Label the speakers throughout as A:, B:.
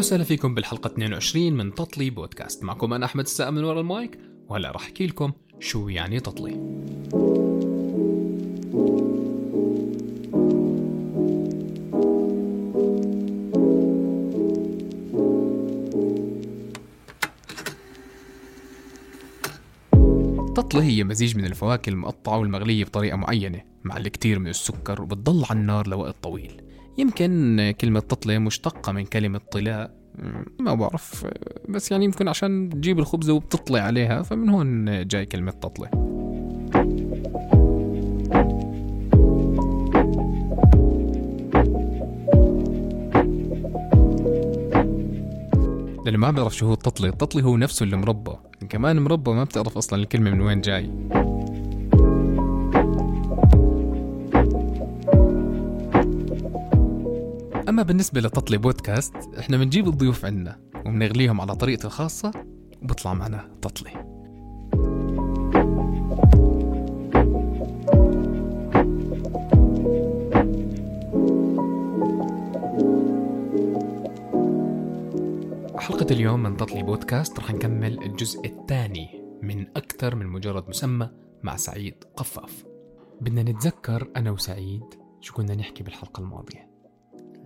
A: وسهلا فيكم بالحلقة 22 من تطلي بودكاست. معكم أنا أحمد السائم من ورا المايك وهلا راح أحكي لكم شو يعني تطلي. التطلة هي مزيج من الفواكه المقطعة والمغلية بطريقة معينة مع الكثير من السكر وبتضل على النار لوقت طويل. يمكن كلمة تطلة مشتقة من كلمة طلاء ما بعرف بس يعني يمكن عشان تجيب الخبزة وبتطلع عليها فمن هون جاي كلمة تطلة للي ما بيعرف شو هو التطلي التطلي هو نفسه المربى كمان مربى ما بتعرف أصلا الكلمة من وين جاي. أما بالنسبة لتطلي بودكاست إحنا بنجيب الضيوف عنا وبنغليهم على طريقتي الخاصة وبطلع معنا تطلي. حلقة اليوم من تطلي بودكاست رح نكمل الجزء الثاني من أكثر من مجرد مسمى مع سعيد قفاف. بدنا نتذكر أنا وسعيد شو كنا نحكي بالحلقة الماضية.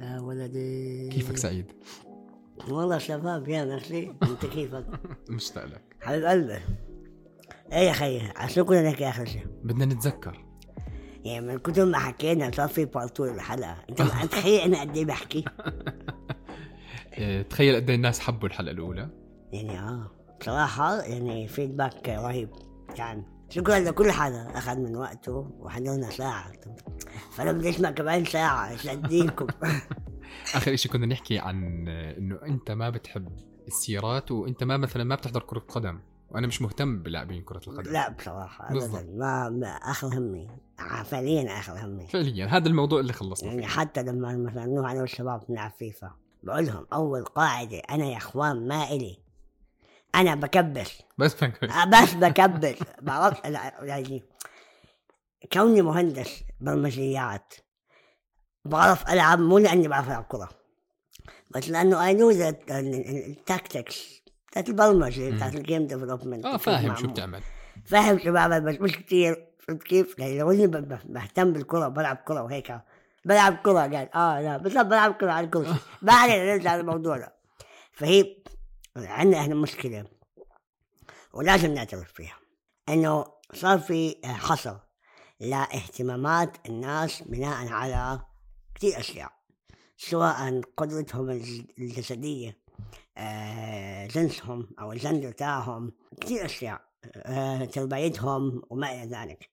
B: يا ولدي.
A: كيفك سعيد؟
B: والله تمام يا نخلي أنت كيفك؟
A: مشتاق لك
B: حبيب قلبي. إيه يا خيي عشان كنا نحكي اخر شيء
A: بدنا نتذكر.
B: يعني من كتر ما حكينا صار في بارت تو للحلقة أنت تخيل أنا قد إيه بحكي.
A: آه، تخيل قد إيه الناس حبوا الحلقة الأولى.
B: يعني آه بصراحه يعني feedback رهيب. كان شكرا لكل حدا أخذ من وقته وحضرنا ساعة. فأنا بدي أسمع كمان ساعة إيش أديكم.
A: آخر إشي كنا نحكي عن إنه أنت ما بتحب السيارات وأنت ما مثلا ما بتحضر كرة قدم. وأنا مش مهتم بلاعبين كرة القدم.
B: لا
A: بصراحة.
B: ابدا. ما, ما آخر همي. فعليا آخر همي.
A: فعليا. هذا الموضوع اللي خلصنا
B: يعني حتى لما مثلا نروح أنا والشباب نلعب فيفا بقول لهم أول قاعدة أنا يا إخوان ما إلي. أنا بكبس
A: بس فكرة
B: آه، بس بكبس بعرف يعني كوني مهندس برمجيات بعرف ألعب مو لأني بعرف ألعب كرة بس لأنه I know ال tactics بتاعت
A: البرمجة.
B: بتاعت ال game
A: development آه فاهم شو بتعمل.
B: فاهم شو بعمل بس مش كتير فهمت كيف؟ يعني لو إني بهتم بالكرة بلعب كرة وهيك. بلعب كرة قال آه لا بس بلعب كرة على الكرسي ما علينا نرجع للموضوع ده فهي عندنا إحنا مشكلة ولازم نعترف فيها إنه صار في حصر لاهتمامات الناس بناء على كثير أشياء سواء قدرتهم الج- الجسدية آه، جنسهم أو الجندر تاعهم كثير أشياء آه، تربيتهم وما إلى ذلك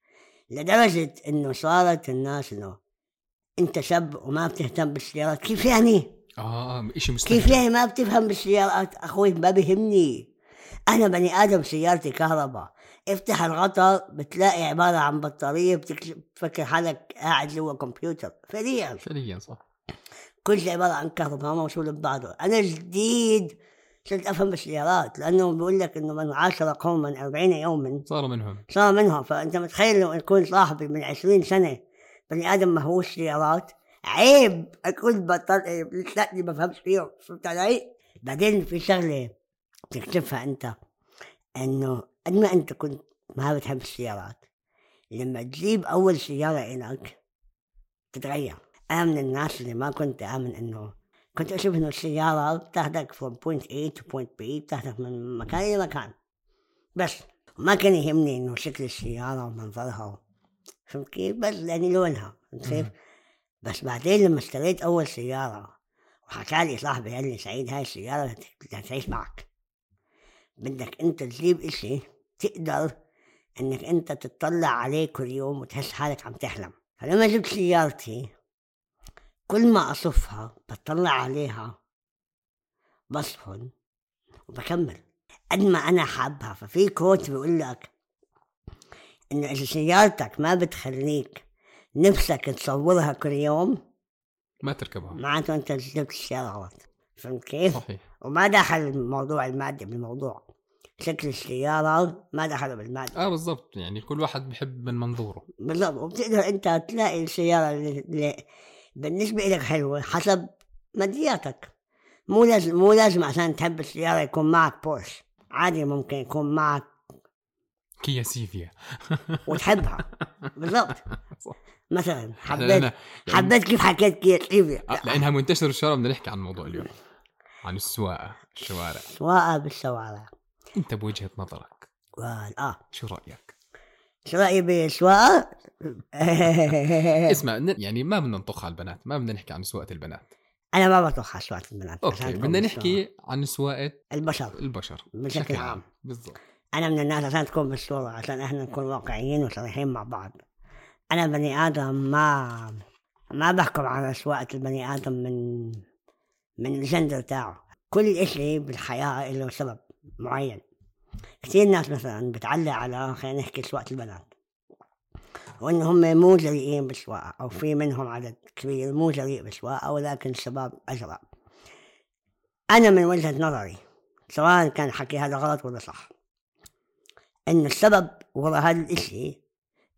B: لدرجة إنه صارت الناس إنه أنت شاب وما بتهتم بالسيارات كيف يعني؟
A: آه إشي مستحيل
B: كيف يعني ما بتفهم بالسيارات أخوي ما بيهمني. أنا بني آدم سيارتي كهرباء. افتح الغطا بتلاقي عبارة عن بطارية بتكتشف- بتفكر حالك قاعد جوا كمبيوتر. فعليا.
A: فعليا صح.
B: كل شيء عبارة عن كهرباء موصول ببعضه. أنا جديد صرت أفهم بالسيارات لأنه بيقول لك إنه من عاشر قوما أربعين يوما.
A: صار منهم.
B: صار منهم. فأنت متخيل لو يكون صاحبي من عشرين سنة بني آدم ما هوش سيارات. عيب أكون بطل لساتني ما بفهمش فيه فهمت علي؟ بعدين في شغلة تكتشفها أنت إنه قد ما أنت كنت ما بتحب السيارات لما تجيب أول سيارة إلك تتغير أنا من الناس اللي ما كنت آمن إنه كنت أشوف إنه السيارة بتاخدك from point A to point B بتاخدك من مكان إلى مكان بس ما كان يهمني إنه شكل السيارة ومنظرها فهمت كيف؟ بس يعني لونها فهمت كيف؟ بس بعدين لما اشتريت أول سيارة وحكى لي صاحبي قال لي سعيد هاي السيارة هتعيش معك. بدك أنت تجيب إشي تقدر إنك أنت تطلع عليه كل يوم وتحس حالك عم تحلم. فلما جبت سيارتي كل ما أصفها بطلع عليها بصفن وبكمل. قد ما أنا حابها. ففي كوت بيقول لك إنه إذا سيارتك ما بتخليك نفسك تصورها كل يوم؟
A: ما تركبها.
B: معناته أنت جبت السيارة غلط. فهمت كيف؟
A: صحيح.
B: وما دخل الموضوع المادي بالموضوع. شكل السيارة ما دخل بالمادة
A: آه بالضبط. يعني كل واحد بحب من منظوره.
B: بالضبط. وبتقدر أنت تلاقي السيارة اللي, بالنسبة لك حلوة حسب مادياتك. مو لازم مو لازم عشان تحب السيارة يكون معك بورش. عادي ممكن يكون معك
A: كيا سيفيا.
B: وتحبها. بالضبط.
A: صح.
B: مثلا حبيت حبيت كيف حكيت كيا سيفيا
A: آه، لأنها منتشرة الشوارع بدنا نحكي عن الموضوع اليوم. عن السواقة الشوارع.
B: سواقة بالشوارع.
A: أنت بوجهة نظرك.
B: آه.
A: شو رأيك؟
B: شو رأيي بالسواقة؟
A: اسمع يعني ما بدنا نطخ على البنات ما بدنا نحكي عن سواقة البنات.
B: أنا ما بطبخ على سواقة البنات أوكي
A: بدنا. نحكي عن سواقة
B: البشر.
A: البشر
B: بشكل عام.
A: بالضبط.
B: أنا من الناس عشان تكون بالصورة عشان إحنا نكون واقعيين وصريحين مع بعض. أنا بني آدم ما ما بحكم على سواقة البني آدم من من الجندر تاعه. كل إشي بالحياة له سبب معين. كثير ناس مثلا بتعلق على خلينا نحكي سواقة البنات. وإن هم مو جريئين بالسواقة أو في منهم عدد كبير مو جريء بالسواقة ولكن الشباب أجرأ أنا من وجهة نظري سواء كان حكي هذا غلط ولا صح إن السبب وراء هذا الإشي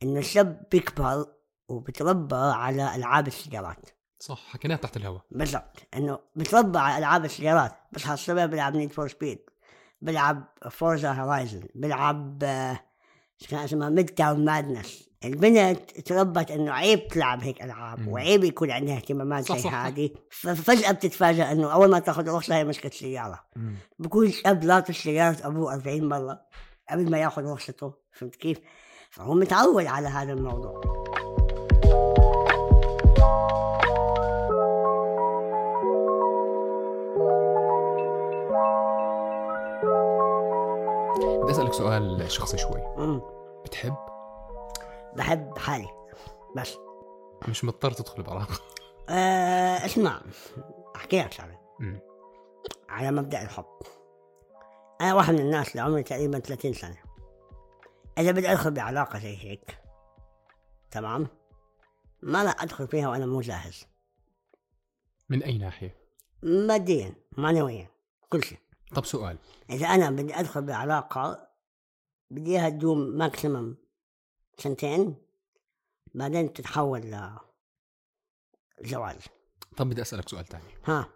B: إنه الشاب بيكبر وبتربى على ألعاب السيارات
A: صح حكيناها تحت الهواء
B: بالضبط إنه بتربى على ألعاب السيارات بصحى الصبح بيلعب نيد فور سبيد بيلعب فورزا هورايزن بيلعب شو كان اسمها ميد تاون مادنس البنت تربت إنه عيب تلعب هيك ألعاب
A: مم.
B: وعيب يكون عندها اهتمامات زي. هذه ففجأة بتتفاجئ إنه أول ما تاخذ رخصه هي مسكت
A: سيارة.
B: بكون الاب لاطش سيارة أبوه 40 مرة قبل ما ياخذ رخصته فهمت كيف؟ فهو متعود على هذا الموضوع.
A: بدي أسألك سؤال شخصي شوي.
B: مم.
A: بتحب؟
B: بحب حالي. بس.
A: مش مضطر تدخل بعلاقه
B: آه اسمع. أحكي لك شغلة.
A: مم.
B: على مبدأ الحب. أنا واحد من الناس اللي عمري تقريبا 30 سنة. إذا بدي أدخل بعلاقة زي هيك. تمام؟ ما راح أدخل فيها وأنا مو جاهز.
A: من أي ناحية؟
B: ماديا معنويا كل شيء.
A: طب سؤال.
B: إذا أنا بدي أدخل بعلاقة بدي إياها تدوم maximum سنتين بعدين تتحول لزواج
A: طب بدي أسألك سؤال تاني.
B: ها.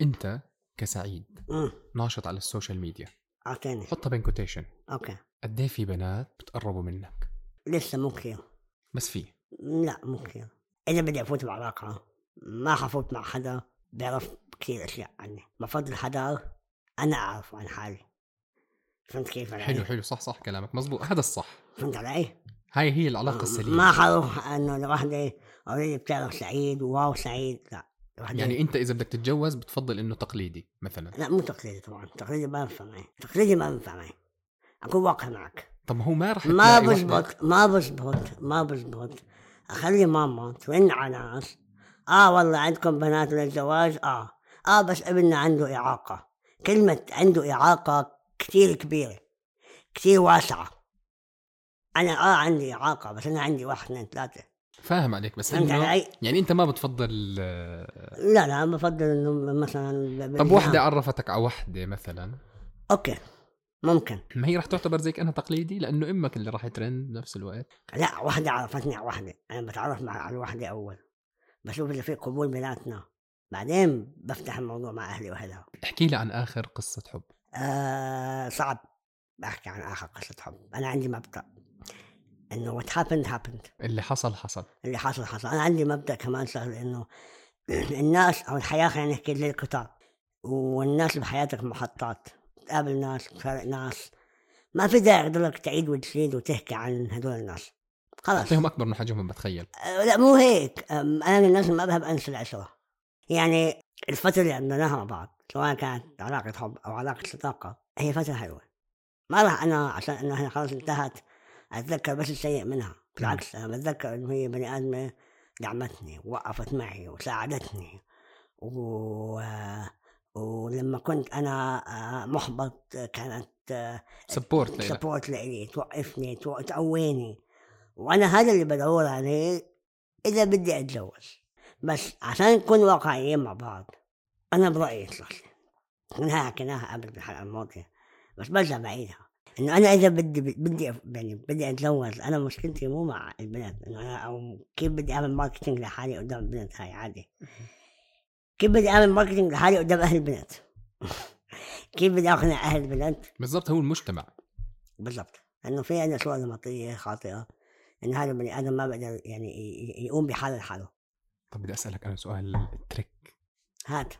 A: أنت كسعيد
B: امم
A: ناشط على ال social media.
B: أعطيني.
A: حطها بين quotation
B: okay.
A: قد إيه في بنات بتقربوا منك؟
B: لسه مو كثير.
A: بس في.
B: لا مو كثير. إذا بدي أفوت بعلاقة ما حفوت مع حدا بيعرف كثير أشياء عني. بفضل حدا أنا أعرف عن حالي. فهمت كيف علي؟
A: حلو حلو. صح صح كلامك. مزبوط هذا الصح.
B: فهمت علي؟
A: هاي هي العلاقة السليمة.
B: ما حروح إنه لوحدة اوريدي بتعرف سعيد وواو سعيد. لا
A: يعني أنت إذا بدك تتجوز بتفضل إنه تقليدي مثلا.
B: لا مو تقليدي طبعا. تقليدي ما بنفع معي. تقليدي ما بنفع معي. اكون واقع معك.
A: طب ما هو ما رح
B: ما بزبط ما بزبط ما بزبط. أخلي ماما ترن على ناس آه والله عندكم بنات للزواج؟ آه. آه بس ابننا عنده إعاقة. كلمة عنده إعاقة كثير كبيرة كثير واسعة. أنا آه عندي إعاقة بس أنا عندي واحد اثنين ثلاثة.
A: فاهم عليك بس إنه
B: علي؟
A: يعني أنت ما بتفضل
B: لا لا بفضل إنه مثلا
A: طب وحدة عرفتك على وحدة مثلا؟
B: أوكي. ممكن.
A: ما هي رح تعتبر زي كأنها تقليدي؟ لأنه إمك اللي راح ترند بنفس الوقت.
B: لا واحدة عرفتني على واحدة. أنا بتعرف مع على واحدة أول. بشوف إذا في قبول بيناتنا بعدين بفتح الموضوع مع أهلي وأهلها.
A: احكي لي عن آخر قصة حب.
B: آه صعب. أحكي عن آخر قصة حب. أنا عندي مبدأ. إنه what happened happened.
A: اللي حصل حصل.
B: اللي حصل حصل. أنا عندي مبدأ كمان شغل إنه الناس أو الحياة خلينا نحكي زي القطار والناس بحياتك محطات. تقابل ناس تفارق ناس. ما في داعي تضلك تعيد وتزيد وتحكي عن هدول الناس. خلاص.
A: أعطيهم أكبر من حجمهم بتخيل.
B: أه، لا مو هيك. أنا من الناس ما بحب أنسى العشرة. يعني الفترة اللي قضيناها مع بعض سواء كانت علاقة حب أو علاقة صداقة هي فترة حلوة. ما راح أنا عشان إنه هي خلاص انتهت أتذكر بس السيء منها. بالعكس أنا بتذكر إنه هي بني آدمة دعمتني ووقفت معي وساعدتني و ولما كنت أنا آه، محبط كانت آه،
A: support لك
B: support لإلي توقفني تو- تقويني. وأنا هذا اللي بدور عليه إذا بدي أتجوز. بس عشان نكون واقعيين مع بعض أنا برأيي الشخصي إنها حكيناها قبل بالحلقة الماضيه بس برجع بعيدها إنه أنا إذا بدي بدي يعني بدي أتجوز أنا مشكلتي مو مع البنت إنه أنا أو كيف بدي أعمل marketing لحالي قدام البنت هاي عادي. كيف بدي أعمل marketing لحالي قدام أهل البنات؟ كيف بدي أقنع أهل البنات؟
A: بالضبط هو المجتمع.
B: بالضبط. لأنه في عندنا صور نمطيه خاطئة؟ ان هذا البني آدم ما بقدر يعني يقوم بحاله لحاله.
A: طب بدي أسألك أنا سؤال trick.
B: هات.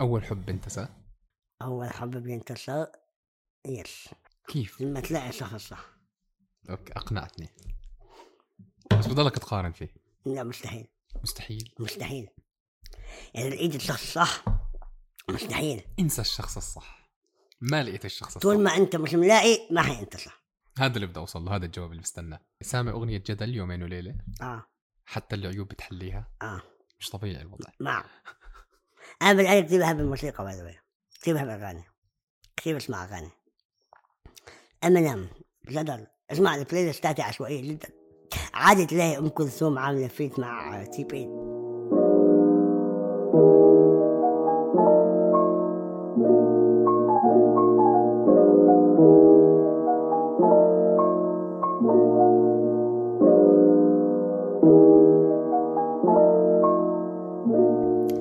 A: أول حب انتسى
B: أول حب بينتسى yes.
A: كيف؟
B: لما تلاقي الشخص الصح
A: okay أقنعتني. بس بضلك تقارن فيه.
B: لا مستحيل.
A: مستحيل.
B: مستحيل. يعني لقيت الشخص الصح. مستحيل.
A: انسى الشخص الصح. ما لقيت الشخص الصح.
B: طول ما انت مش ملاقي ما حينتصر
A: هذا اللي بدي اوصل له هذا الجواب اللي بستناه سامع أغنية جدل يومين وليلة.
B: آه.
A: حتى العيوب بتحليها.
B: آه.
A: مش طبيعي الوضع.
B: مع أنا بالآلة كثير بحب الموسيقى باي ذا كثير بحب الأغاني. كثير بسمع أغاني. امينيم جدل. اسمع ال playlist تاعتي عشوائية جدا. عادي تلاقي أم كلثوم عاملة feat مع تي بي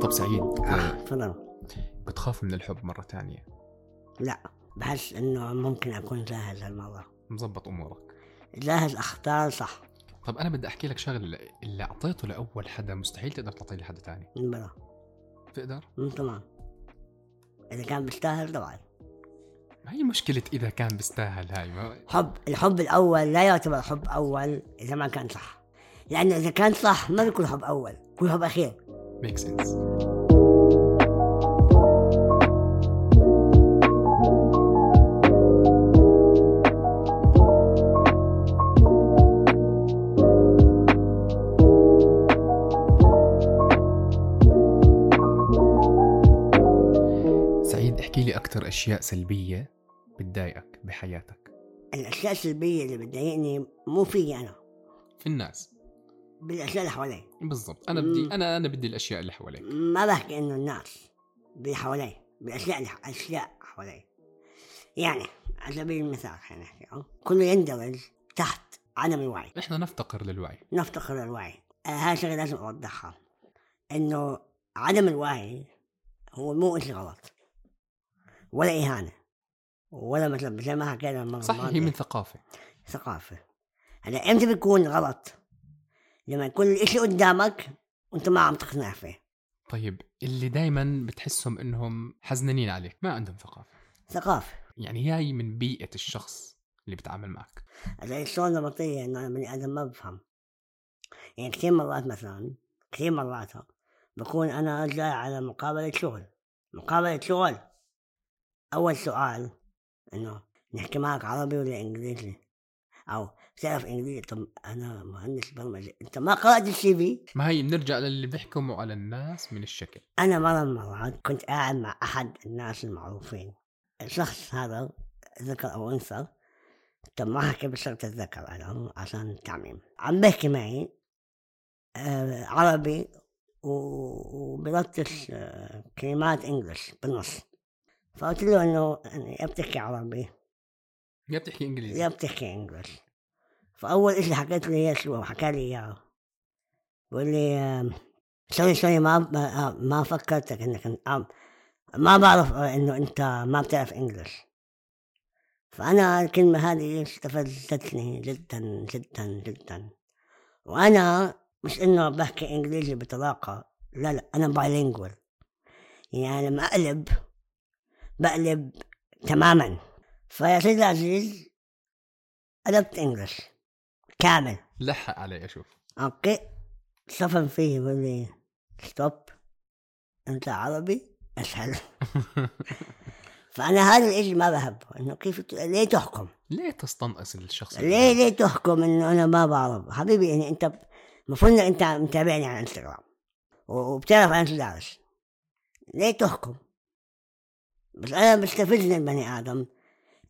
A: طب سعيد آه،
B: تفضل.
A: بتخاف من الحب مرة تانية
B: لا بحس إنه ممكن أكون جاهز هالمره
A: مزبط أمورك.
B: جاهز أختار صح.
A: طب أنا بدي أحكي لك شغلة اللي أعطيته لأول حدا مستحيل تقدر تعطيه لحدا تاني.
B: من برا
A: تقدر
B: تمام. إذا كان بيستاهل طبعا.
A: ما هي مشكلة إذا كان بيستاهل هاي ما
B: حب الحب الأول لا يعتبر حب أول إذا ما كان صح. لأنه إذا كان صح ما بيكون حب أول بيكون حب أخير.
A: ميك سنس سعيد احكي لي أكثر أشياء سلبية بتضايقك بحياتك.
B: الأشياء السلبية اللي بتضايقني مو فيي أنا.
A: في الناس.
B: بالأشياء اللي حوالي
A: بالضبط. أنا بدي. أنا أنا بدي الأشياء اللي حواليك.
B: ما بحكي إنه الناس باللي حوالي بالأشياء اللي أشياء حوالي يعني على سبيل المثال خلينا نحكي؟ كله يندرج تحت عدم الوعي.
A: إحنا نفتقر للوعي.
B: نفتقر للوعي. آه هاي شغلة لازم أوضحها. إنه عدم الوعي هو مو شيء غلط ولا إهانة ولا مثلا زي ما حكينا المره
A: صح هي من ثقافة.
B: ثقافة. هلا إمتى بيكون غلط؟ لما يكون الإشي قدامك وأنت ما عم تقنع فيه.
A: طيب اللي دائما بتحسهم إنهم حزنانين عليك ما عندهم ثقافة.
B: ثقافة.
A: يعني هاي من بيئة الشخص اللي بتعامل معك.
B: زي الشغل نمطية إنه أنا بني آدم ما بفهم. يعني كثير مرات مثلا كثير مرات بكون أنا جاي على مقابلة شغل. مقابلة شغل. أول سؤال إنه نحكي معك عربي ولا إنجليزي؟ أو بتعرف إنجليزي طب أنا مهندس برمجة أنت ما قرأت السي في
A: ما هي بنرجع للي بيحكموا على الناس من الشكل.
B: أنا مرة من المرات كنت قاعد مع أحد الناس المعروفين. الشخص هذا ذكر أو أنثى طب ما حكي بشرط الذكر أنا عشان التعميم. عم بحكي معي آه عربي و- وبلطش آه كلمات انجلش بالنص. فقلت له إنه يعني يا بتحكي عربي.
A: يا بتحكي إنجليزي.
B: يا بتحكي English فأول إشي حكيت اياه شو حكى لي إياه. بقول لي sorry sorry ما ما- فكرتك إنك ما بعرف إنه أنت ما بتعرف English. فأنا الكلمة هذه استفزتني جدا جدا جدا. وأنا مش إنه بحكي إنجليزي بطلاقة لا لا أنا bilingual يعني لما أقلب بقلب تماما. فيا سيدي العزيز قلبت English. كامل
A: لحق علي أشوف.
B: okay. صفن فيه بيقول لي stop أنت عربي؟ أسهل. فأنا هذا الإشي ما بحبه إنه كيف ليه تحكم؟
A: ليه تستنقص الشخص
B: ليه ليه تحكم إنه أنا ما بعرف حبيبي يعني أنت المفروض أنت متابعني على إنستغرام وبتعرف أنا شو دارس ليه تحكم؟ بس أنا بستفزني البني آدم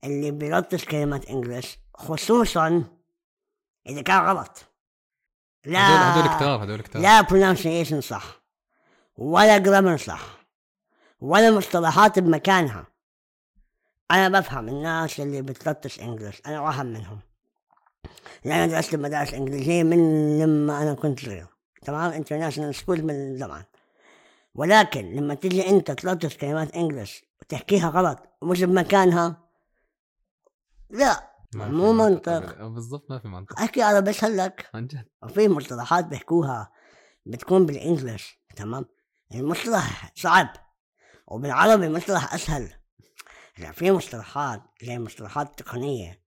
B: اللي بيلطش كلمات انجلش خصوصا إذا كان غلط. لا
A: هدول كتار هدول كتار.
B: لا pronunciation صح. ولا جرامر صح. ولا مصطلحات بمكانها. أنا بفهم الناس اللي بتلطش إنجلش أنا واحد منهم. لأن درست مدارس إنجليزية من لما أنا كنت صغير. تمام؟ international school من زمان. ولكن لما تيجي أنت تلطش كلمات English وتحكيها غلط مش بمكانها لا. مو منطق.
A: أبداً. بالضبط ما في منطق.
B: أحكي على بسهلك
A: عن جد.
B: وفي مصطلحات بيحكوها بتكون بال English تمام؟ المصطلح صعب وبالعربي مصطلح أسهل. لا في مصطلحات زي مصطلحات تقنية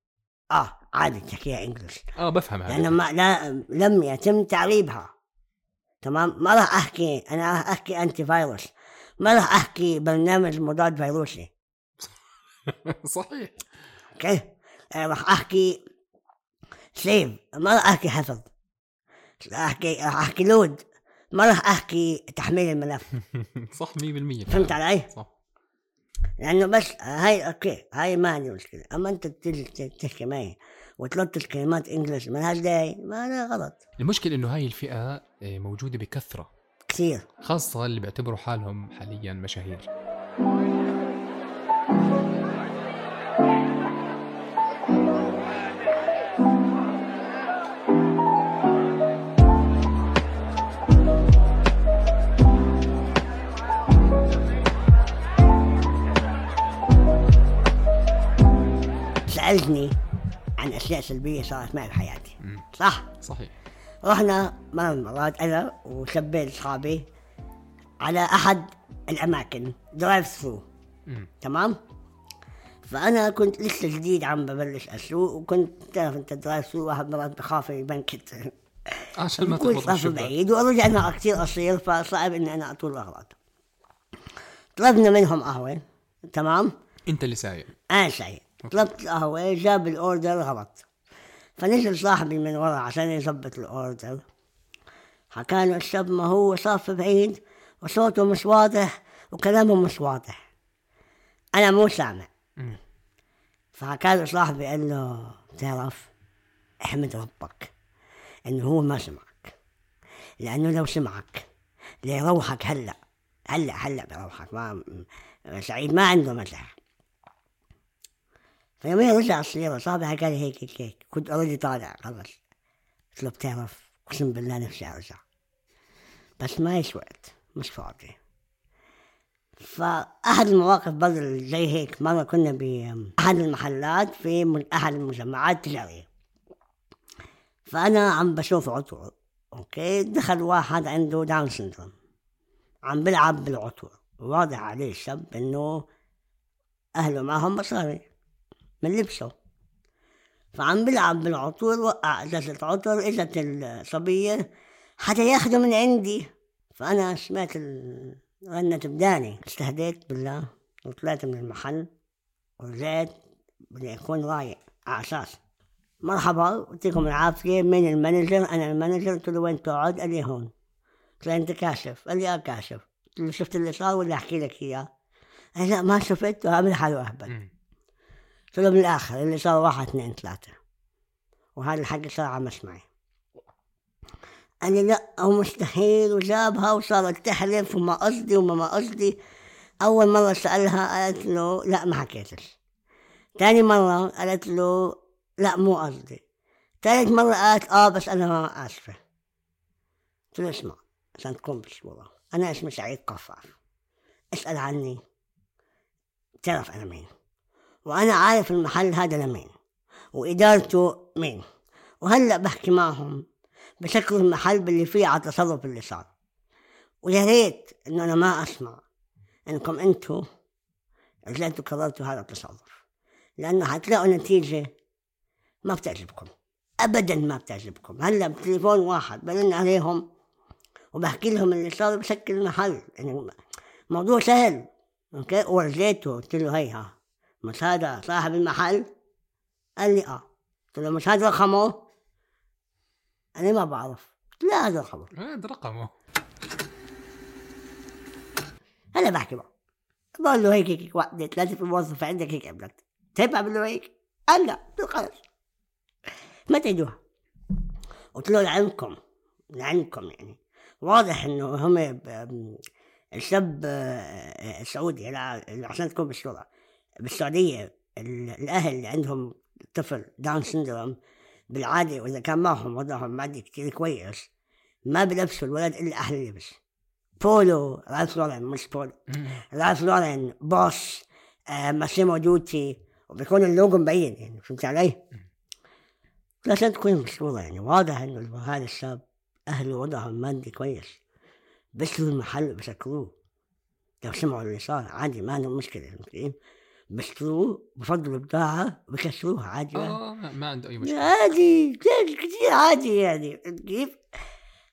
B: آه عادي تحكيها English.
A: آه بفهم لأنه
B: ما لا لم يتم تعريبها تمام؟ ما راح أحكي أنا راح أحكي antivirus ما راح أحكي برنامج مضاد فيروسي.
A: صحيح.
B: okay آه، راح أحكي save ما راح أحكي حفظ راح أحكي راح أحكي load. ما راح أحكي تحميل الملف.
A: صح 100%
B: فهمت علي؟
A: صح.
B: لأنه بس هاي أوكي هاي ما عندي مشكلة. أما أنت تحكي معي وتلطش كلمات إنجلش ما لهاش داعي ما هذا غلط.
A: المشكلة إنه هاي الفئة آه، موجودة بكثرة.
B: كثير.
A: خاصة اللي بيعتبروا حالهم حاليا مشاهير.
B: سالتني عن أشياء سلبية صارت معي بحياتي. صح؟
A: صحيح.
B: رحنا مرة من المرات أنا وشب من أصحابي على أحد الأماكن drive
A: thru.
B: تمام؟ فأنا كنت لسه جديد عم ببلش أسوق وكنت تعرف أنت drive thru الواحد مرات بخاف يبنكت
A: عشان ما تخبط
B: بعيد وارجع أنا كثير قصير فصعب إني أنا أطول اغلاط طلبنا منهم قهوة تمام؟
A: أنت اللي سايق.
B: أنا سعيد طلبت القهوة جاب الأوردر غلط فنزل صاحبي من ورا عشان يظبط الأوردر. حكى له الشاب ما هو صف بعيد وصوته مش واضح وكلامه مش واضح. أنا مو سامع. فحكى له صاحبي قال له بتعرف احمد ربك انه هو ما سمعك. لأنه لو سمعك ليروحك هلأ هلأ هلأ بيروحك ما سعيد ما عنده مزح فيومين رجع السيارة صاحبي حكى لي هيك هيك هيك. كنت already طالع خلص قلت له بتعرف أقسم بالله نفسي ارجع بس ما يش وقت مش فاضي. فأحد المواقف برضه زي هيك مرة كنا بأحد المحلات في أحد المجمعات التجارية فأنا عم بشوف عطور okay؟ دخل واحد عنده Down syndrome عم بلعب بالعطور. واضح عليه الشاب إنه أهله معهم مصاري. من لبسه فعم بلعب بالعطور وقع ازازة عطر اجت الصبية حتى ياخده من عندي. فأنا سمعت رنة بداني. استهديت بالله وطلعت من المحل ورجعت بدي أكون رايق على أساس. مرحبا يعطيكم العافية. مين ال manager؟ أنا ال manager. قلت له وين تقعد؟ قال لي هون. قلت له أنت كاشف. قال لي آه كاشف. قلت له شفت اللي صار ولا أحكي لك إياه؟ قال لا ما شفت. وعمل حاله أهبل. قلت له بالاخر اللي صار واحد اثنين ثلاثة. وهذا الحكي صار على مسمعي لي لا هو مستحيل وجابها وصارت تحلف وما قصدي وما ما قصدي. أول مرة سألها قالت له لا ما حكيتش. تاني مرة قالت له لا مو قصدي. تالت مرة قالت آه بس أنا آسفة. قلت له اسمع عشان تكون بالصورة. أنا اسمي سعيد قفار اسأل عني. تعرف أنا مين؟ وأنا عارف المحل هذا لمين وإدارته مين. وهلأ بحكي معهم بشكل المحل باللي فيه على التصرف اللي صار ويا ريت إنه أنا ما أسمع إنكم أنتوا رجعتوا كررتوا هذا التصرف لأنه حتلاقوا نتيجة ما بتعجبكم أبدا ما بتعجبكم. هلأ بتليفون واحد برن عليهم وبحكي لهم اللي صار بشكل المحل. يعني موضوع سهل okay؟ ورجيته قلت له هيها. مش هذا صاحب المحل؟ قال لي آه. قلت له مش هذا رقمه أنا ما بعرف. قلت له لا هذا رقمه.
A: هذا رقمه.
B: أنا بحكي معه. بقول له هيك هيك ثلاثة في الموظف عندك هيك عملت تحب اعمل له هيك؟ قال لا خلص ما تعيدوها قلت له لعلمكم لعلمكم يعني. واضح إنه هم الشاب آه، السعودي لا عشان تكون بالصورة بالسعودية ال- الأهل اللي عندهم طفل Down syndrome بالعادة وإذا كان معهم وضعهم مادي كتير كويس ما بلبسوا الولد إلا أحلى لبس Polo Ralph Lauren مش Polo. Ralph Lauren Boss آه Massimo Dutti وبيكون اللوجو مبين يعني فهمت علي؟ عشان تكون مشهورة يعني واضح إنه هذا الشاب أهله وضعهم مادي كويس. بيشتروا المحل بسكروه لو سمعوا اللي صار عادي ما عندهم مشكلة فهمت؟ بيشتروه بفضلوا بضاعة بكسروها عادي
A: آه ما عنده أي مشكلة.
B: عادي كتير كتير عادي يعني كيف؟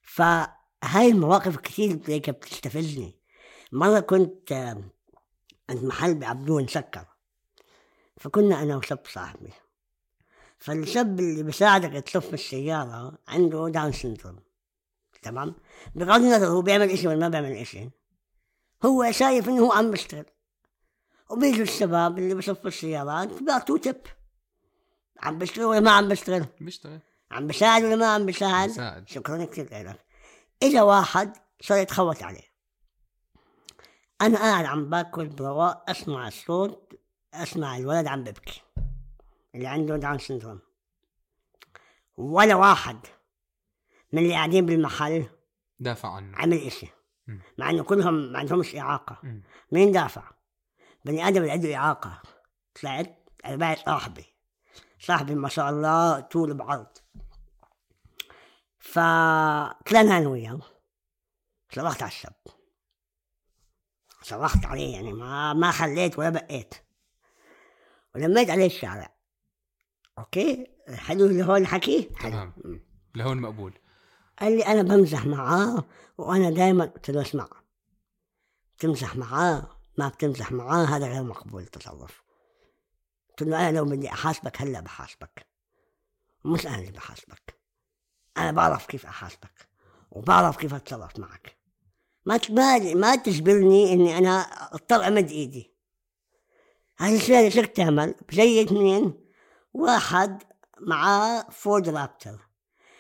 B: فهاي المواقف كتير هيك بتستفزني. مرة كنت عند محل بعبدون سكر فكنا أنا وشاب صاحبي. فالشاب اللي بيساعدك تصف السيارة عنده داون سندروم تمام؟ بغض النظر هو بيعمل إشي ولا ما بيعمل إشي. هو شايف إنه هو عم بيشتغل. وبيجوا الشباب اللي بيصفوا السيارات بيعطوه تب. عم بيشتغل ولا ما عم بيشتغل
A: بيشتغل
B: عم بيساعد ولا ما عم بيساعد
A: بيساعد.
B: شكرا كثير لك. إجا واحد صار يتخوت عليه. أنا قاعد عم باكل برواق أسمع الصوت أسمع الولد عم ببكي. اللي عنده داون سندروم ولا واحد من اللي قاعدين بالمحل
A: دافع عنه.
B: عمل إشي.
A: مم.
B: مع إنه كلهم ما عندهمش
A: إعاقة.
B: مين دافع؟ بني آدم اللي عنده إعاقة. طلعت أنا بعد صاحبي. صاحبي ما شاء الله طول بعرض. فطلعنا أنا وياه. صرخت على الشاب. صرخت عليه يعني ما ما خليت ولا بقيت. ولميت عليه الشارع. أوكي؟ حلو هو الحكي؟ حلو.
A: تمام. لهون مقبول.
B: قال لي أنا بمزح معاه وأنا دائما قلت له اسمع. بتمزح معاه. ما بتمزح معاه هذا غير مقبول التصرف قلت له أنا لو بدي أحاسبك هلأ بحاسبك. مش أنا اللي بحاسبك. أنا بعرف كيف أحاسبك وبعرف كيف أتصرف معك. ما ت- ما تجبرني إني أنا أضطر أمد إيدي. هذا الشيء اللي شو تعمل بجي اثنين واحد معاه فورد رابتر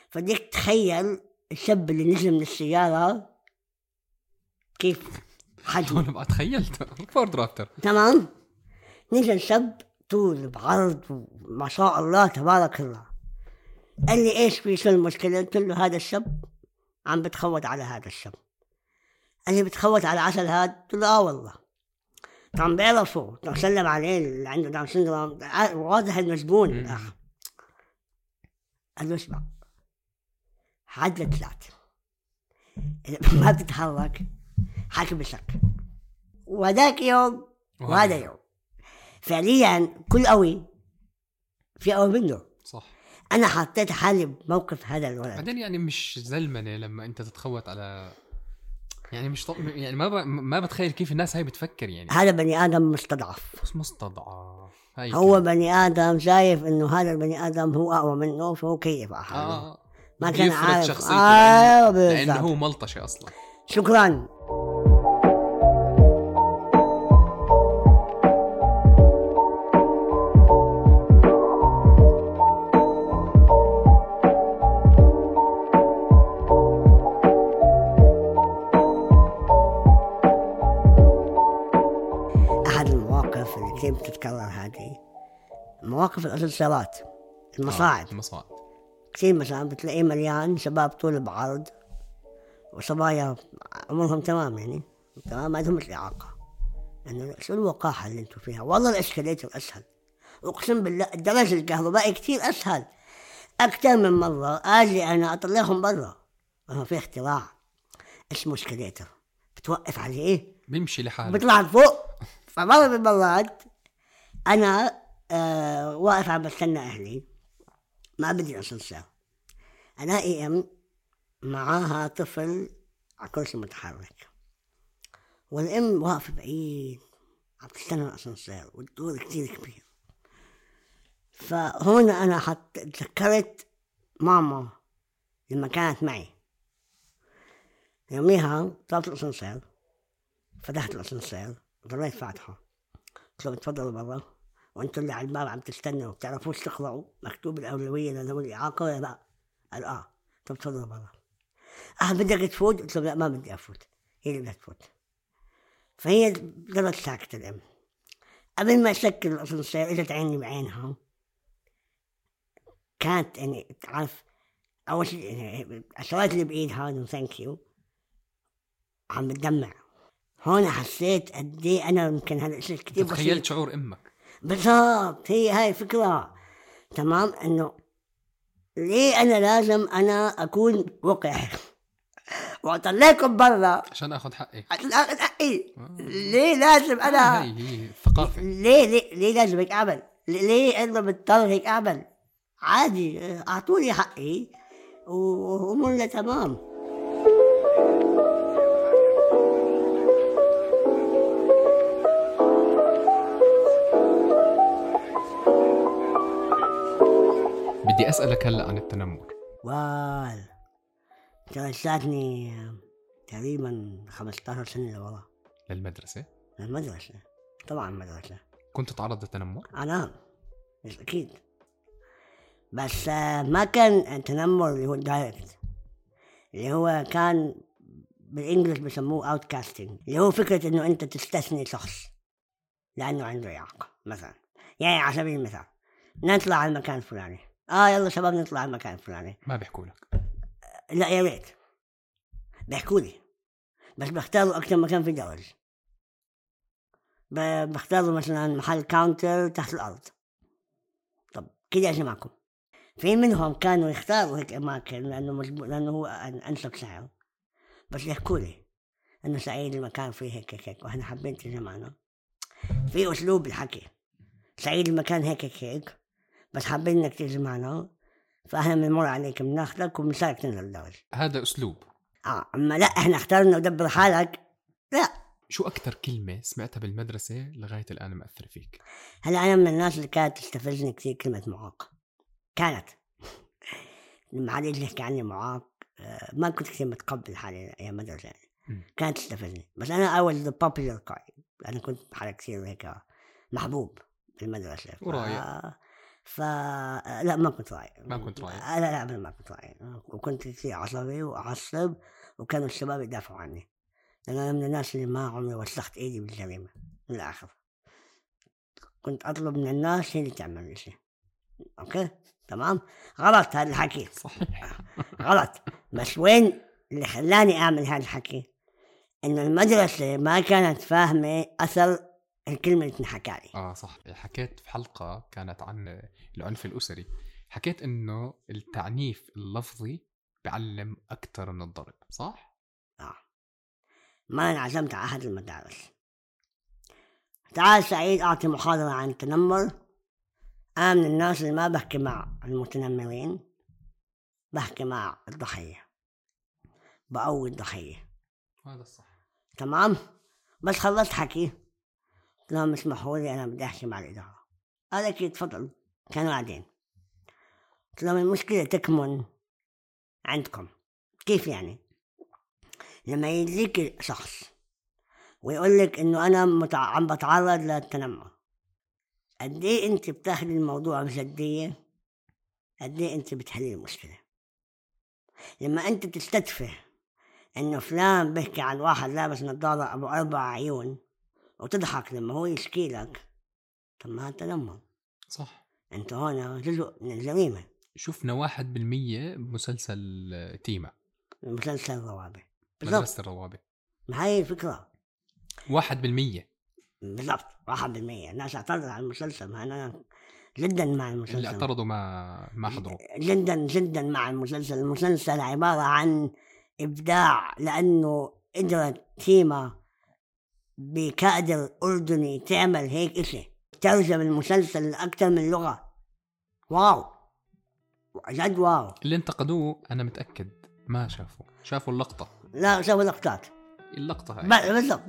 B: فديك تخيل الشاب اللي نزل من السيارة كيف حجمه
A: هون بقى تخيلت. فورد رابتر
B: تمام؟ نزل شاب طول بعرض وما شاء الله تبارك الله. قال لي إيش في شو المشكلة؟ قلت له هذا الشاب عم بتخوت على هذا الشاب قال لي بتخوت على عسل هاد قلت له آه والله. طبعا بيعرفوا. طبعا سلم عليه اللي عنده داون سندروم ع- واضح إنه زبون.
A: مم.
B: الاخ قال له اسمع. عدل ثلاثة. إذا ما بتتحرك حكبسك وهذاك يوم وهذا يوم. فعليا كل قوي في قوي منه.
A: صح.
B: أنا حطيت حالي بموقف هذا الولد.
A: بعدين يعني مش زلمنه لما أنت تتخوت على يعني مش طب... يعني ما ب... ما بتخيل كيف الناس هاي بتفكر يعني.
B: هذا بني آدم مستضعف.
A: بس مستضعف. هاي
B: هو
A: كده.
B: بني آدم شايف إنه هذا البني آدم هو أقوى منه فهو كيف على حاله
A: آه
B: ما كان عارف.
A: شخصيته
B: آه
A: لأنه... لأنه
B: بالضبط.
A: هو ملطشة أصلا.
B: شكرا. أحد المواقف اللي كثير بتتكرر هذه؟ مواقف الأسانسيرات المصاعد
A: آه. المصاعد
B: كثير مثلا بتلاقيه مليان شباب طول بعرض. وصبايا عمرهم تمام يعني. تمام ما عندهم الإعاقة إنه شو الوقاحة اللي أنتم فيها؟ والله الإسكاليتر أسهل. أقسم بالله الدرج الكهربائي كثير أسهل. أكثر من مرة أجي أنا أطلعهم برا. ما في اختراع اسمه اسكاليتر بتوقف عليه؟
A: بيمشي لحاله.
B: بيطلع فوق. فمرة من المرات أنا آه واقف عم بستنى أهلي. ما بدي أسانسير ألاقي أم معاها طفل على كرسي متحرك. والأم واقفة بعيد عم تستنى الأسانسير والدور كتير كبير. فهون أنا حط تذكرت ماما لما كانت معي. يوميها طلبت الأسانسير فتحت الأسانسير ضليت فاتحة. قلت لهم تفضلوا برا وأنتم اللي على الباب عم تستنوا بتعرفوش تقرأوا مكتوب الأولوية لذوي الإعاقة ولا لا؟ قال آه طب تفضلوا برا. آه بدك تفوت؟ قلت لهم لا ما بدي أفوت. هي اللي بدها تفوت. فهي ضلت ساكتة الأم. قبل ما أسكر الأسانسير إجت عيني بعينها. كانت يعني تعرف أول شيء يعني الشغلات اللي بإيدها إنه thank you عم بتدمع. هون حسيت قد إيه أنا يمكن هذا الشيء كثير بسيط.
A: تخيلت شعور أمك.
B: بالضبط هي هاي الفكرة. تمام؟ إنه ليه أنا لازم أنا أكون وقح واطلعكم برا.
A: عشان آخذ حقي
B: عشان آخذ حقي. ليه لازم أنا
A: هي هي الثقافه
B: ليه ليه ليه لازم هيك أعمل؟ ليه أنا بضطر هيك أعمل؟ عادي أعطوني حقي وأمورنا تمام.
A: بدي أسألك هلا عن التنمر.
B: وال رجعتني تقريبا 15 سنة لورا.
A: للمدرسة؟
B: للمدرسة. طبعا المدرسة
A: كنت تتعرض للتنمر؟
B: أنا بس أكيد. بس آه، ما كان التنمر اللي هو direct اللي هو كان بال English بسموه outcasting اللي هو فكرة إنه أنت تستثني شخص لأنه عنده إعاقة مثلا. يعني على سبيل المثال نطلع على المكان الفلاني. آه يلا شباب نطلع على المكان الفلاني.
A: ما بيحكوا لك.
B: لا يا ريت. بيحكوا لي. بس بختاروا أكثر مكان في جواز ب- بختاروا مثلا محل counter تحت الأرض. طب كده إيش معكم في منهم كانوا يختاروا هيك أماكن لأنه مجبور لأنه هو أنسب سعر. بس يحكوا لي إنه سعيد المكان فيه هيك هيك هيك. وإحنا حابين تيجي معنا في أسلوب الحكي. سعيد المكان هيك هيك هيك. بس حابين إنك تيجي فإحنا بنمر عليك بناخذك وبنساعدك تنزل الدرج
A: هذا أسلوب.
B: آه أما لا إحنا اخترنا ودبر حالك. لا.
A: شو أكثر كلمة سمعتها بالمدرسة لغاية الآن مأثرة فيك؟
B: هلا أنا من الناس اللي كانت تستفزني كثير كلمة معاق. كانت. لما حد يجي يحكي عني معاق آه، ما كنت كثير متقبل حالي أيام مدرسة يعني. كانت تستفزني. بس أنا أول the popular guy أنا كنت حالي كثير هيك محبوب بالمدرسة.
A: ورايق.
B: ف لا ما كنت رايق
A: ما كنت.
B: آه، لا لا أبدا ما كنت رايق وكنت كثير عصبي وأعصب وكانوا الشباب يدافعوا عني. لأن أنا من الناس اللي ما عمري وسخت إيدي بالجريمة من الآخر كنت أطلب من الناس هي اللي تعمل لي شيء. أوكي؟ تمام؟ غلط هذا الحكي.
A: صحيح.
B: غلط. بس وين اللي خلاني أعمل هذا الحكي؟ إنه المدرسة ما كانت فاهمة أثر الكلمة اللي تنحكى لي
A: آه صح. حكيت في حلقة كانت عن العنف الأسري. حكيت إنه التعنيف اللفظي بيعلم أكثر من الضرب صح؟
B: آه. ما انعزمت على أحد المدارس. تعال سعيد أعطي محاضرة عن التنمر. أنا من الناس اللي ما بحكي مع المتنمرين بحكي مع الضحية. بقوي الضحية.
A: هذا الصح.
B: تمام؟ بس خلصت حكي. لهم اسمحوا لي أنا بدي أحكي مع الإدارة. قال أكيد تفضل كانوا قاعدين. قلت لهم المشكلة تكمن عندكم. كيف يعني؟ لما يجيك شخص ويقول لك إنه أنا متع... عم بتعرض للتنمر قد إيه أنت بتاخذي الموضوع بجدية؟ قد إيه أنت بتحلي المشكلة؟ لما أنت تستدفه إنه فلان بيحكي عن واحد لابس نظارة أبو أربع عيون وتضحك لما هو يشكي لك. طب ما هذا تنمر
A: صح.
B: انت هون جزء من الجريمة.
A: شفنا واحد بالمية بمسلسل تيما
B: مسلسل الروابع بالضبط.
A: مدرسة الروابع
B: ما هي الفكرة.
A: واحد بالمية.
B: بالضبط. واحد بالمية. الناس اعترضت على المسلسل. ما أنا جدا مع المسلسل.
A: اللي اعترضوا ما ما حضروا
B: جدا جدا مع المسلسل. المسلسل عبارة عن إبداع لأنه قدرت تيما بكادر أردني تعمل هيك إشي. ترجم المسلسل لأكثر من لغة. واو. جد واو.
A: اللي انتقدوه أنا متأكد ما شافوا شافوا اللقطة.
B: لا سووا لقطات
A: اللقطة هاي.
B: بالضبط.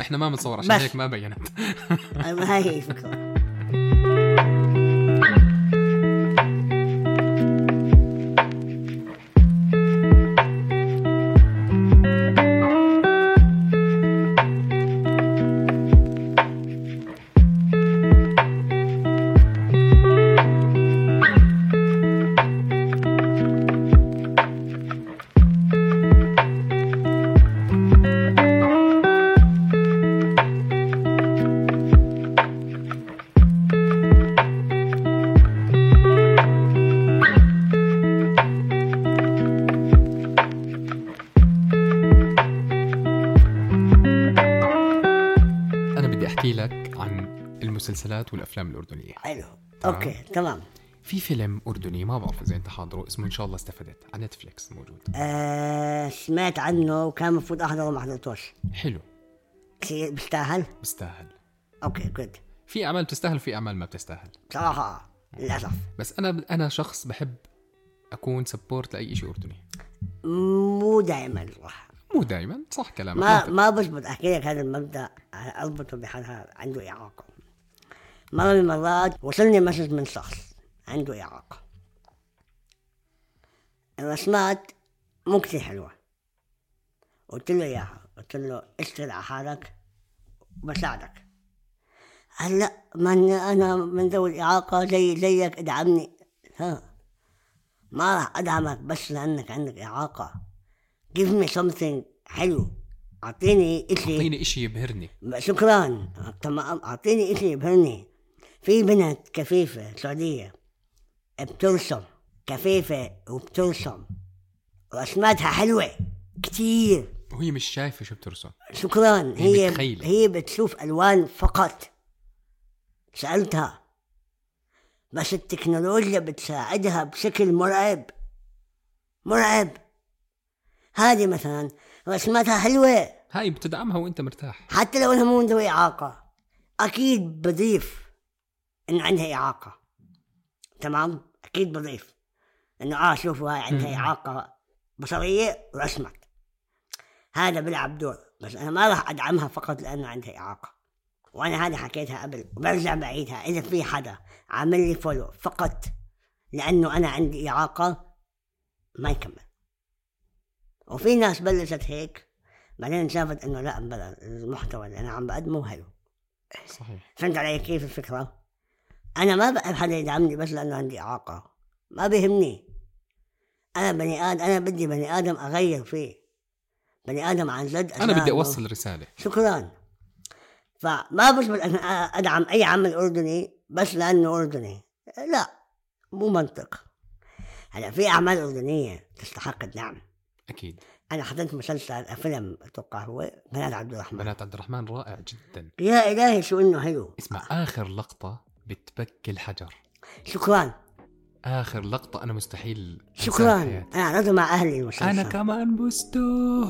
A: إحنا ما بنصور عشان. هيك ما بينت.
B: هاي هي الفكرة
A: المسلسلات والأفلام الأردنية.
B: حلو. okay تمام.
A: في فيلم أردني ما بعرف إذا أنت حاضره اسمه إن شاء الله استفدت على Netflix موجود.
B: آه سمعت عنه وكان المفروض أحضره وما حضرتوش.
A: حلو.
B: كثير بيستاهل؟
A: بيستاهل.
B: okay good
A: في أعمال بتستاهل وفي أعمال ما بتستاهل.
B: صراحة آه، للأسف.
A: بس أنا أنا شخص بحب أكون support لأي شيء أردني.
B: مو دائما صح
A: مو دائما صح كلامك
B: ما. ما بزبط أحكي لك هذا المبدأ أربطه بحالها عنده إعاقة. مره من المرات وصلني مسج من شخص عنده إعاقة. الرسمات مو كثير حلوة. قلت له اياها قلت له اشتغل على حالك وبساعدك. قال لا من أنا من ذوي الإعاقة زي زيك ادعمني. ها ما راح أدعمك بس لأنك عندك إعاقة. Give me something حلو. أعطيني إشي.
A: أعطيني إشي يبهرني.
B: شكرا. تمام. أعطيني إشي يبهرني. في بنت كفيفة سعودية بترسم كفيفة وبترسم رسماتها حلوة كتير.
A: وهي مش شايفة شو بترسم.
B: شكرا.
A: هي
B: هي
A: متخيلة.
B: هي بتشوف ألوان فقط. سألتها بس التكنولوجيا بتساعدها بشكل مرعب. مرعب. هذه مثلا رسمتها حلوة.
A: هاي بتدعمها وإنت مرتاح.
B: حتى لو إنها مو ذوي إعاقة. أكيد بضيف. انه عندها إعاقة. تمام؟ أكيد بضيف. إنه آه شوفوا هاي عندها
A: مم.
B: إعاقة بصرية ورسمت هذا بيلعب دور. بس أنا ما راح أدعمها فقط لأنه عندها إعاقة. وأنا هذه حكيتها قبل وبرجع بعيدها. إذا في حدا عامل لي فولو فقط لأنه أنا عندي إعاقة ما يكمل. وفي ناس بلشت هيك بعدين شافت إنه لا بلا المحتوى اللي أنا عم بقدمه حلو.
A: صحيح.
B: فهمت علي كيف الفكرة؟ أنا ما بحب حدا يدعمني بس لأنه عندي إعاقة. ما بيهمني. أنا بني آدم أنا بدي بني آدم أغير فيه. بني آدم عن جد
A: أنا بدي
B: أساعده.
A: أوصل رسالة.
B: شكرا. فما بزبط أنا أدعم أي عمل أردني بس لأنه أردني. لا مو منطق. هلأ في أعمال أردنية تستحق الدعم.
A: أكيد.
B: أنا حضرت مسلسل فيلم أتوقع هو بنات عبد الرحمن.
A: بنات عبد الرحمن رائع جدا.
B: يا إلهي شو إنه حلو.
A: اسمع آخر لقطة بتبكي الحجر.
B: شكرا.
A: آخر لقطة أنا مستحيل
B: شكرا. أنا مع أهلي المسلسل.
A: أنا كمان بستو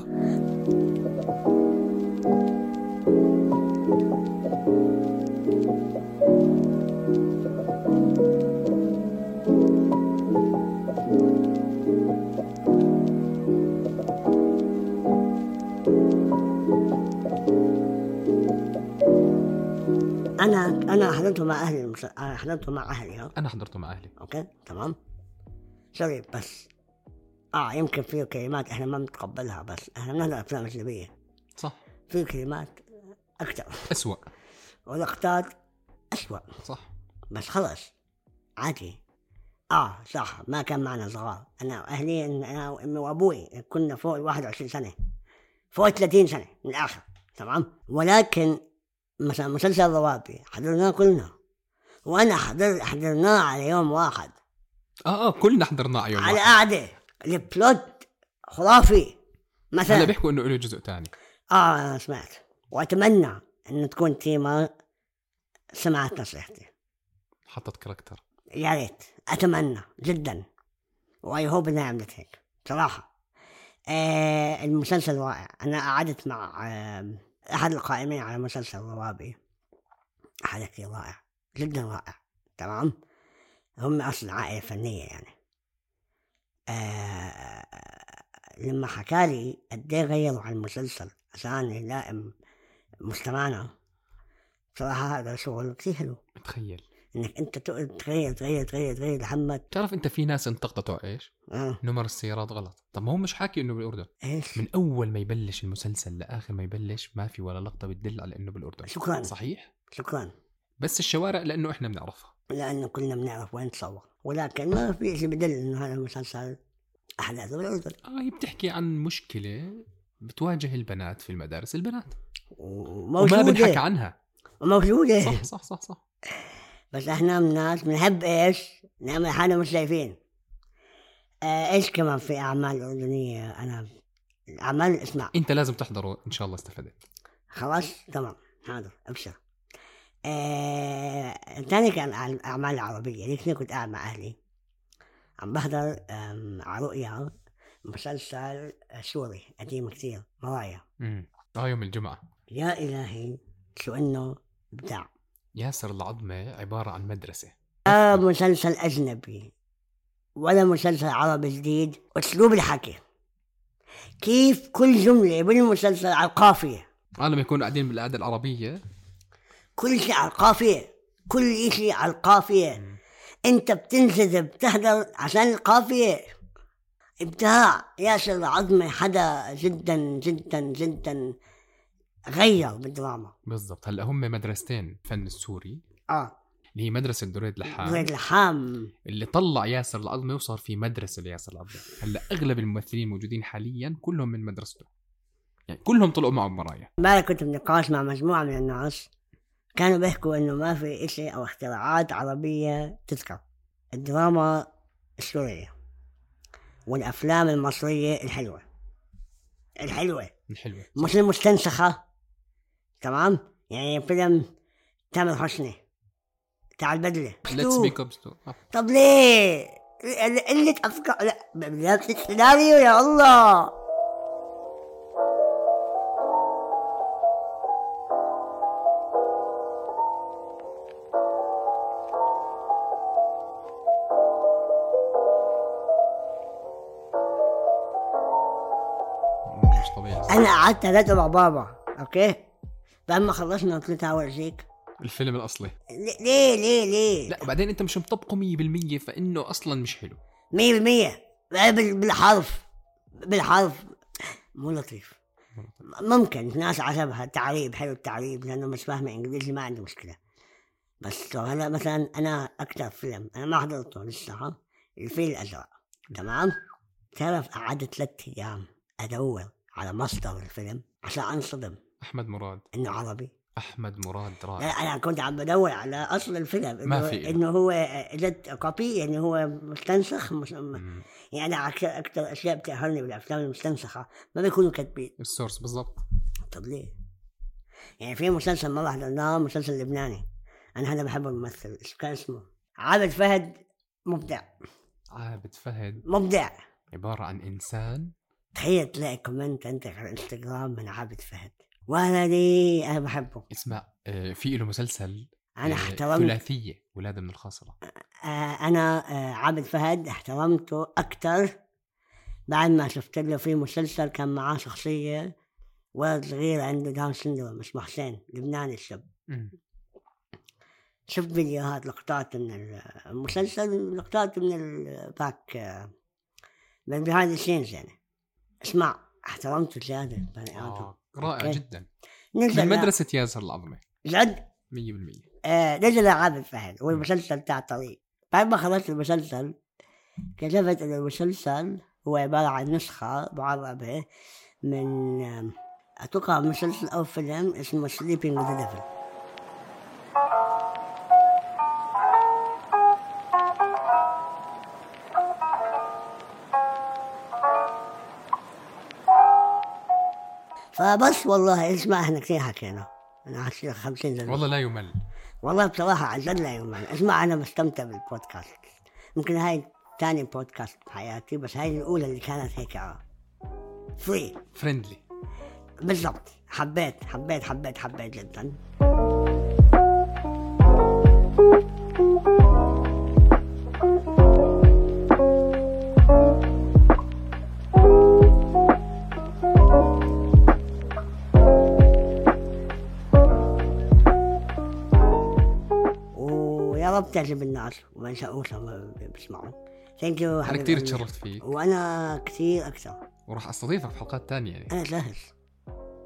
B: أنا أنا حضرته مع أهلي المس... أنا حضرته مع أهلي ها
A: أنا حضرته مع أهلي.
B: okay تمام. sorry بس. آه يمكن فيه كلمات إحنا ما بنتقبلها بس إحنا بنحضر أفلام أجنبية.
A: صح.
B: في كلمات أكثر
A: أسوأ.
B: ولقطات أسوأ.
A: صح.
B: بس خلص عادي. آه صح. ما كان معنا صغار. أنا أهلي أنا وأمي وأبوي كنا فوق ال 21 سنة. فوق 30 سنة من الآخر. تمام؟ ولكن مثلا مسلسل الروابي حضرناه كلنا. وأنا حضر حضرناه على يوم واحد.
A: آه آه كلنا حضرناه على يوم
B: على
A: واحد.
B: قعده البلوت خرافي.
A: هلا
B: مثلا
A: بيحكوا إنه له جزء ثاني
B: آه أنا سمعت. وأتمنى إنه تكون تيما سمعت نصيحتي.
A: حطت كاركتر.
B: يا ريت. أتمنى جدا. وأي هوب إنها عملت هيك. صراحة. آه المسلسل رائع. أنا قعدت مع آه أحد القائمين على مسلسل روابي حدا كثير رائع جدا رائع تمام؟ هم أصلا عائله فنية يعني. آه لما حكى لي قد إيه غيروا على المسلسل عشان يلائم مجتمعنا بصراحه هذا شغل كثير حلو.
A: متخيل
B: انك أنت تقعد تغير تغير تغير تغير لحد
A: بتعرف أنت في ناس انتقدوا إيش؟
B: آه.
A: نمر السيارات غلط. طب ما هو مش حاكي إنه بالأردن.
B: إيش؟
A: من أول ما يبلش المسلسل لآخر ما يبلش ما في ولا لقطة بتدل على إنه بالأردن.
B: شكرا.
A: صحيح؟
B: شكرا.
A: بس الشوارع لأنه إحنا بنعرفها.
B: لأنه كلنا بنعرف وين تصور. ولكن ما في شيء بدل إنه هذا المسلسل أحداثه بالأردن.
A: آه هي بتحكي عن مشكلة بتواجه البنات في المدارس البنات. وما بنحكى عنها.
B: وموجوده
A: صح صح صح صح.
B: بس إحنا من ناس بنحب إيش؟ نعمل حالنا مش شايفين. آه إيش كمان في أعمال أردنية؟ أنا اعمال اسمع.
A: انت لازم تحضره إن شاء الله استفدت.
B: خلاص تمام. حاضر ابشر. آه... تاني كان أعمال عربية. الاثنين كنت قاعد مع أهلي؟ عم بحضر على رؤيا مسلسل سوري قديم كتير مرايا.
A: امم آه يوم الجمعة.
B: يا إلهي شو إنه إبداع
A: ياسر العظمة عبارة عن مدرسة.
B: لا مسلسل أجنبي ولا مسلسل عربي جديد أسلوب الحكي. كيف كل جملة بالمسلسل على القافية؟
A: آه لما يكونوا قاعدين بالقعدة العربية.
B: كل شيء على القافية كل شيء على القافية. أنت بتنجذب بتحضر عشان القافية. إبداع ياسر العظمة حدا جدا جدا جدا. غير بالدراما.
A: بالضبط. هلأ هم مدرستين الفن السوري.
B: آه.
A: اللي هي مدرسة دريد لحام.
B: زي اللحام
A: اللي طلع ياسر العظمة وصار في مدرسة لياسر العظمة هلأ أغلب الممثلين الموجودين حاليا كلهم من مدرسته. يعني كلهم طلعوا معه بمرايا.
B: امبارح كنت بنقاش مع مجموعة من الناس. كانوا بيحكوا إنه ما في إشي أو اختراعات عربية تذكر. الدراما السورية. والأفلام المصرية الحلوة. الحلوة.
A: الحلوة.
B: مش المستنسخة. تمام؟ يعني فيلم تامر حسني تاع البدلة.
A: Let's Be Cops
B: طب ليه؟ قلة أفكار لا بدأت السيناريو يا الله.
A: مش طبيعي.
B: أنا قعدت ثلاثة مع بابا أوكي فلما خلصنا قلت له أورجيك
A: الفيلم الأصلي.
B: ليه ليه ليه
A: لا وبعدين أنت مش مطبقه 100% فإنه أصلا مش حلو.
B: مية بالمية. بال- بالحرف. بالحرف. مو لطيف. ممكن ناس عجبها التعريب حلو التعريب لأنه مش فاهمة إنجليزي ما عندي مشكلة. بس هلا مثلا أنا أكثر فيلم أنا ما حضرته لسه الفيل الأزرق. تمام؟ تعرف قعدت ثلاث أيام أدور على مصدر الفيلم عشان أنصدم.
A: أحمد مراد.
B: انه عربي
A: أحمد مراد
B: لا
A: رائع
B: أنا كنت عم بدور على أصل الفيلم
A: ما في.
B: إنه هو اجت copy يعني هو مستنسخ مش. يعني أنا أكثر أشياء بتقهرني بالأفلام المستنسخة ما بيكونوا كاتبين.
A: ال source بالضبط.
B: طب ليه؟ يعني في مسلسل مرة حضرناه مسلسل لبناني. أنا هذا بحب الممثل كان اسمه؟ عابد فهد مبدع.
A: عابد فهد.
B: مبدع.
A: عبارة عن إنسان.
B: تخيل تلاقي كومنت عندك على الانستغرام من عابد فهد. ولدي أنا بحبه.
A: اسمع آه، في له مسلسل
B: أنا
A: آه،
B: احترمت
A: ثلاثية ولادة من الخاصرة.
B: آه أنا آه عابد فهد احترمته أكتر بعد ما شفت له في مسلسل كان معاه شخصية ولد صغير عنده Down syndrome اسمه حسين لبناني الشاب. شفت فيديوهات لقطات من المسلسل لقطات من ال back من behind scenes يعني. اسمع احترمته آدم.
A: آه رائع
B: okay.
A: جدا.
B: نزل
A: من مدرسة ياسر العظمة
B: جد
A: 100%
B: آه نزل عابد فهد والمسلسل تاع طريق بعد ما خلصت المسلسل كتبت انه المسلسل هو عبارة عن نسخة معربة من أتوقع مسلسل أو فيلم اسمه Sleeping with Devil فبس والله اسمع إحنا كثير حكينا. أنا حكيت 50 دقيقة
A: والله لا يمل.
B: والله بصراحة عن جد لا يوم اسمع أنا مستمتع بالبودكاست. ممكن هاي تاني بودكاست بحياتي بس هاي الأولى اللي كانت هيك very
A: friendly
B: بالضبط. حبيت حبيت حبيت حبيت جدا. تعجب الناس وما ينساوش لما بيسمعوا thank you
A: أنا كثير تشرفت فيك.
B: وأنا كثير أكثر.
A: وراح أستضيفك في حلقات تانية يعني.
B: أنا جاهز.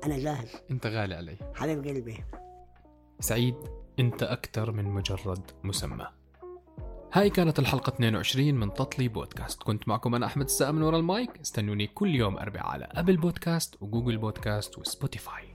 B: أنا جاهز.
A: أنت غالي علي.
B: حبيب قلبي.
A: سعيد أنت أكثر من مجرد مسمى. هاي كانت الحلقة 22 من تطلي بودكاست. كنت معكم أنا أحمد السقا من ورا المايك. استنوني كل يوم أربعاء على Apple Podcasts و Google Podcasts و Spotify.